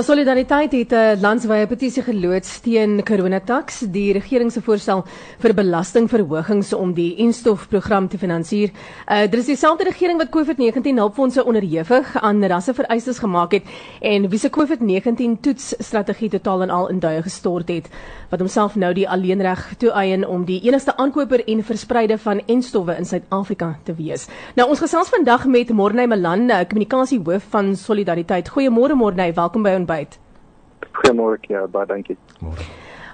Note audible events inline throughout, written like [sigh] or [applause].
Wel Solidariteit het 'n uh, landwyse petisie geloods teen Coronatax, die regering se voorstel vir belastingverhogings om die instofprogram te finansier. Uh dit is dieselfde regering wat COVID-19 hulpfondse onderhewig aan rassevereistes gemaak het en wie se COVID-19 toetsstrategie totaal en al in duie gestort het, wat homself nou die alleenreg toeëien om die enigste aankoper en verspreider van enstowwe in Suid-Afrika te wees. Nou ons gesels vandag met Morney Malan, kommunikasiehoof van Solidariteit. Goeiemôre Morney, welkom by ontbyt. Goeiemôre, ja, baie dankie. Môre.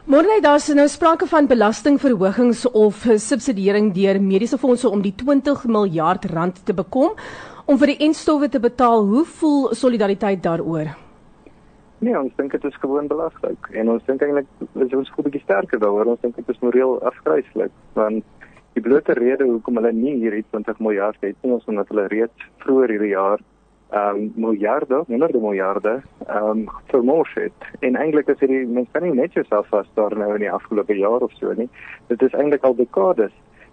Môre daar is nou sprake van belastingverhogings of subsidiering deur mediese fondse om die 20 miljard rand te bekom om vir die enstowwe te betaal. Hoe voel solidariteit daaroor? Nee, ons dink dit is gewoon belaglik en ons dink eintlik is ons goed bietjie sterker daaroor. Ons dink dit is moreel afgryslik want die blote rede hoekom hulle nie hierdie 20 miljard het nie, ons omdat hulle reeds vroeër hierdie jaar um, miljarde, honderde miljarde um, vermoors het. En eintlik is hierdie mens kan nie net jouself vas daar nou in die afgelope jaar of so nie. Dit is eintlik al dekades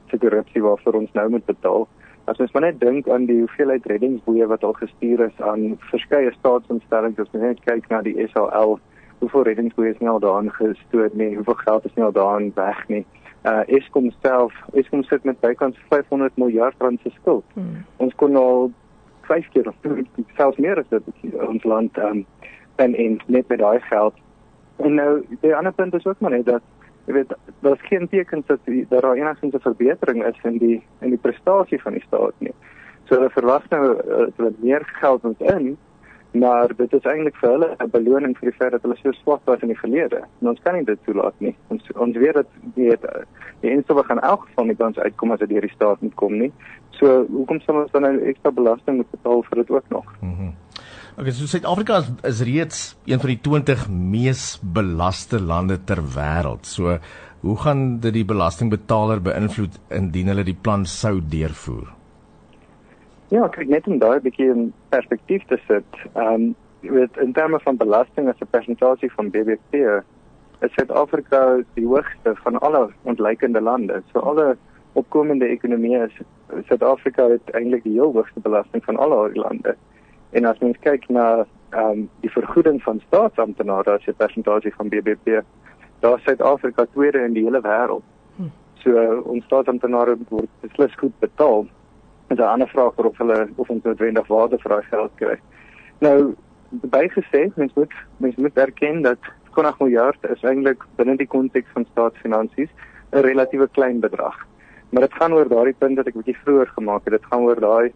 se korrupsie waarvoor ons nou moet betaal. As ons maar net dink aan die hoeveelheid reddingsboeie wat al gestuur is aan verskeie staatsinstellings, as ons net kyk na die SAL, hoeveel reddingsboeie is nie al daarin gestoot nie, hoeveel geld is nie al daarin weg nie. Uh Eskom self, Eskom sit met bykans 500 miljard rand se skuld. Hmm. Ons kon al vyf keer of selfs meer as dit ons land um, en en net met daai geld. En nou die ander punt is ook maar net dat jy weet daar's geen tekens dat die, dat daar enigsins 'n verbetering is in die in die prestasie van die staat nie. So hulle verwag nou uh, dat meer geld moet in maar dit is eintlik vir hulle 'n beloning vir die feit dat hulle so swak was in die verlede. En ons kan nie dit toelaat nie. Ons ons weet dat die die instowwe gaan elk geval nie kans uitkom as dit deur die staat moet kom nie. So hoekom sal ons dan nou ekstra belasting moet betaal vir dit ook nog? Mhm. Mm okay, so Suid-Afrika is, is reeds een van die 20 mees belaste lande ter wêreld. So hoe gaan dit die belastingbetaler beïnvloed indien hulle die plan sou deurvoer? Ja, kyk net om daai bietjie in perspektief te sit. Ehm um, weet in terme van belasting as 'n persentasie van BBP is Suid-Afrika die hoogste van alle ontleikende lande. So alle opkomende ekonomieë is Suid-Afrika het eintlik die heel hoogste belasting van alle lande. En as mens kyk na ehm um, die vergoeding van staatsamptenare as 'n persentasie van BBP, daar is Suid-Afrika tweede in die hele wêreld. Hm. So ons staatsamptenare word beslis goed betaal is 'n ander vraag of hulle of ons noodwendig waarde vir daai geld kry. Nou bygesê, mens moet mens moet erken dat 20 miljard is eintlik binne die konteks van staatsfinansies 'n relatiewe klein bedrag. Maar dit gaan oor daardie punt wat ek 'n bietjie vroeër gemaak het. Dit gaan oor daai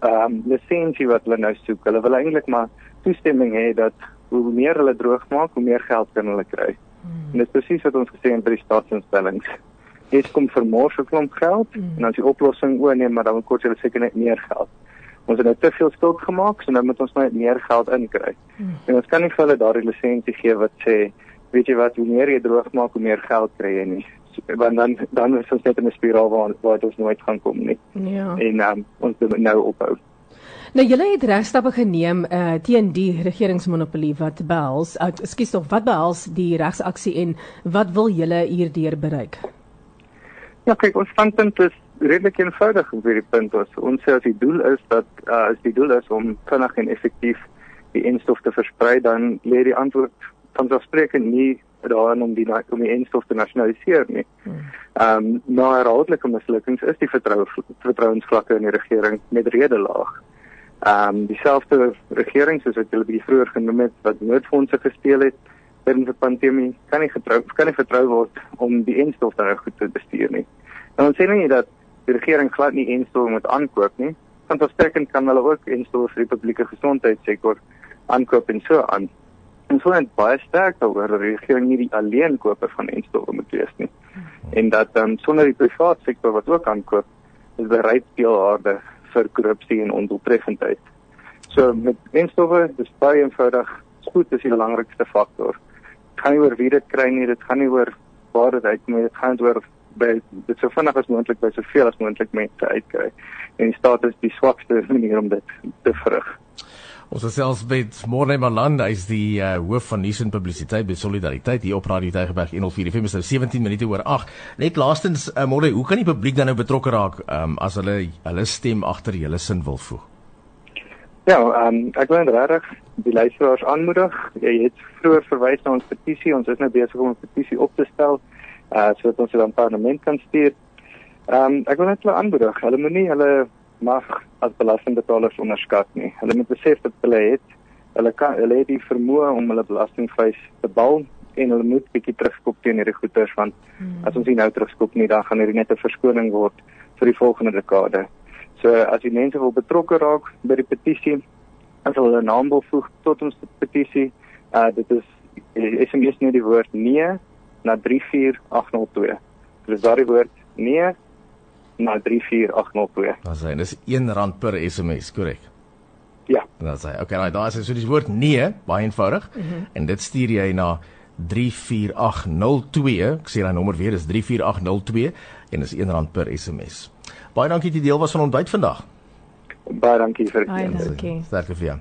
ehm um, lisensie wat hulle nou soek. Hulle wil eintlik maar toestemming hê dat hoe meer hulle droog maak, hoe meer geld kan hulle kry. Hmm. En dit is presies wat ons gesê het by die staatsinstellings. Eskom vermoor so klomp geld mm. en as die oplossing o nee, maar dan kort hulle seker net meer geld. Ons het nou te veel skuld gemaak, so nou moet ons net meer geld inkry. Mm. En ons kan nie vir hulle daardie lisensie gee wat sê, weet jy wat, hoe meer jy droog maak, hoe meer geld kry jy nie. Want dan dan is ons net in 'n spiraal waar waar ons nooit gaan kom nie. Ja. En um, ons moet nou ophou. Nou julle het regstappe geneem uh, teen die regeringsmonopolie wat behels, uh, ekskuus tog, wat behels die regsaksie en wat wil julle hierdeur bereik? Ja, kyk, ons standpunt is redelik eenvoudig oor hierdie punt. Ons, ons sê as die doel is dat uh, as die doel is om vinnig en effektief die enstof te versprei, dan lê die antwoord van selfsprekend nie daarin om die om die enstof te nasionaliseer nie. Hmm. Ehm um, na herhaaldelike mislukkings is die vertroue vertrouensvlakke in die regering met rede laag. Ehm um, dieselfde regering soos wat julle bietjie vroeër genoem het wat noodfondse gesteel het tydens die pandemie kan nie getrou kan nie vertrou word om die enstof dan goed te bestuur nie. En ons sê nie dat die regering glad nie enstof moet aankoop nie. Want versterkend kan hulle ook enstof vir die publieke gesondheidssektor aankoop en so aan. En so net baie sterk dat die regering nie die alleen koper van enstof moet wees nie. En dat dan um, sonder die private sektor wat ook aankoop is bereid speelhaarde vir korrupsie en ondoeltreffendheid. So met enstowwe, dis baie eenvoudig. Spoed is die belangrikste faktor gaan nie oor wie dit kry nie, dit gaan nie oor waar dit uitkom nie, dit gaan oor by dit so vinnig as moontlik by soveel as moontlik mense uitkry. En die staat is die swakste [laughs] manier om dit te verrig. Ons selfs met Morne Maland, hy's die uh, hoof van nuus en publisiteit by Solidariteit hier op Radio Tygerberg 104 FM, is nou 17 minute oor 8. Net laastens, uh, Morne, hoe kan die publiek dan nou betrokke raak um, as hulle hulle stem agter julle sin wil voeg? Ja, um, ek wil regtig die luisteraars aanmoedig. Jy het vroeër verwys na ons petisie. Ons is nou besig om 'n petisie op te stel uh sodat ons dit aan parlement kan stuur. Ehm um, ek wil net hulle aanmoedig. Hulle moenie hulle mag as belastingbetalers onderskat nie. Hulle moet besef dat hulle het hulle kan hulle het die vermoë om hulle belastingvrys te bal en hulle moet bietjie terugskop teen hierdie goederes want hmm. as ons nie nou terugskop nie, dan gaan hierdie net 'n verskoning word vir die volgende dekade. So as die mense wil betrokke raak by die petisie, as hulle 'n naam wil voeg tot ons petisie, uh dit is SMS net die woord nee na 34802. So dis daardie woord nee na 34802. Dis hy, dis R1 per SMS, korrek? Ja. Dis hy. Okay, nou daar is so dis woord nee, baie eenvoudig. Mm -hmm. En dit stuur jy na 34802. Ek sê daai nommer weer, dis 34802 en dis R1 per SMS. Baie dankie dat jy deel was van ontbyt vandag. Baie dankie vir die. Baie dankie. Sterkte vir jou.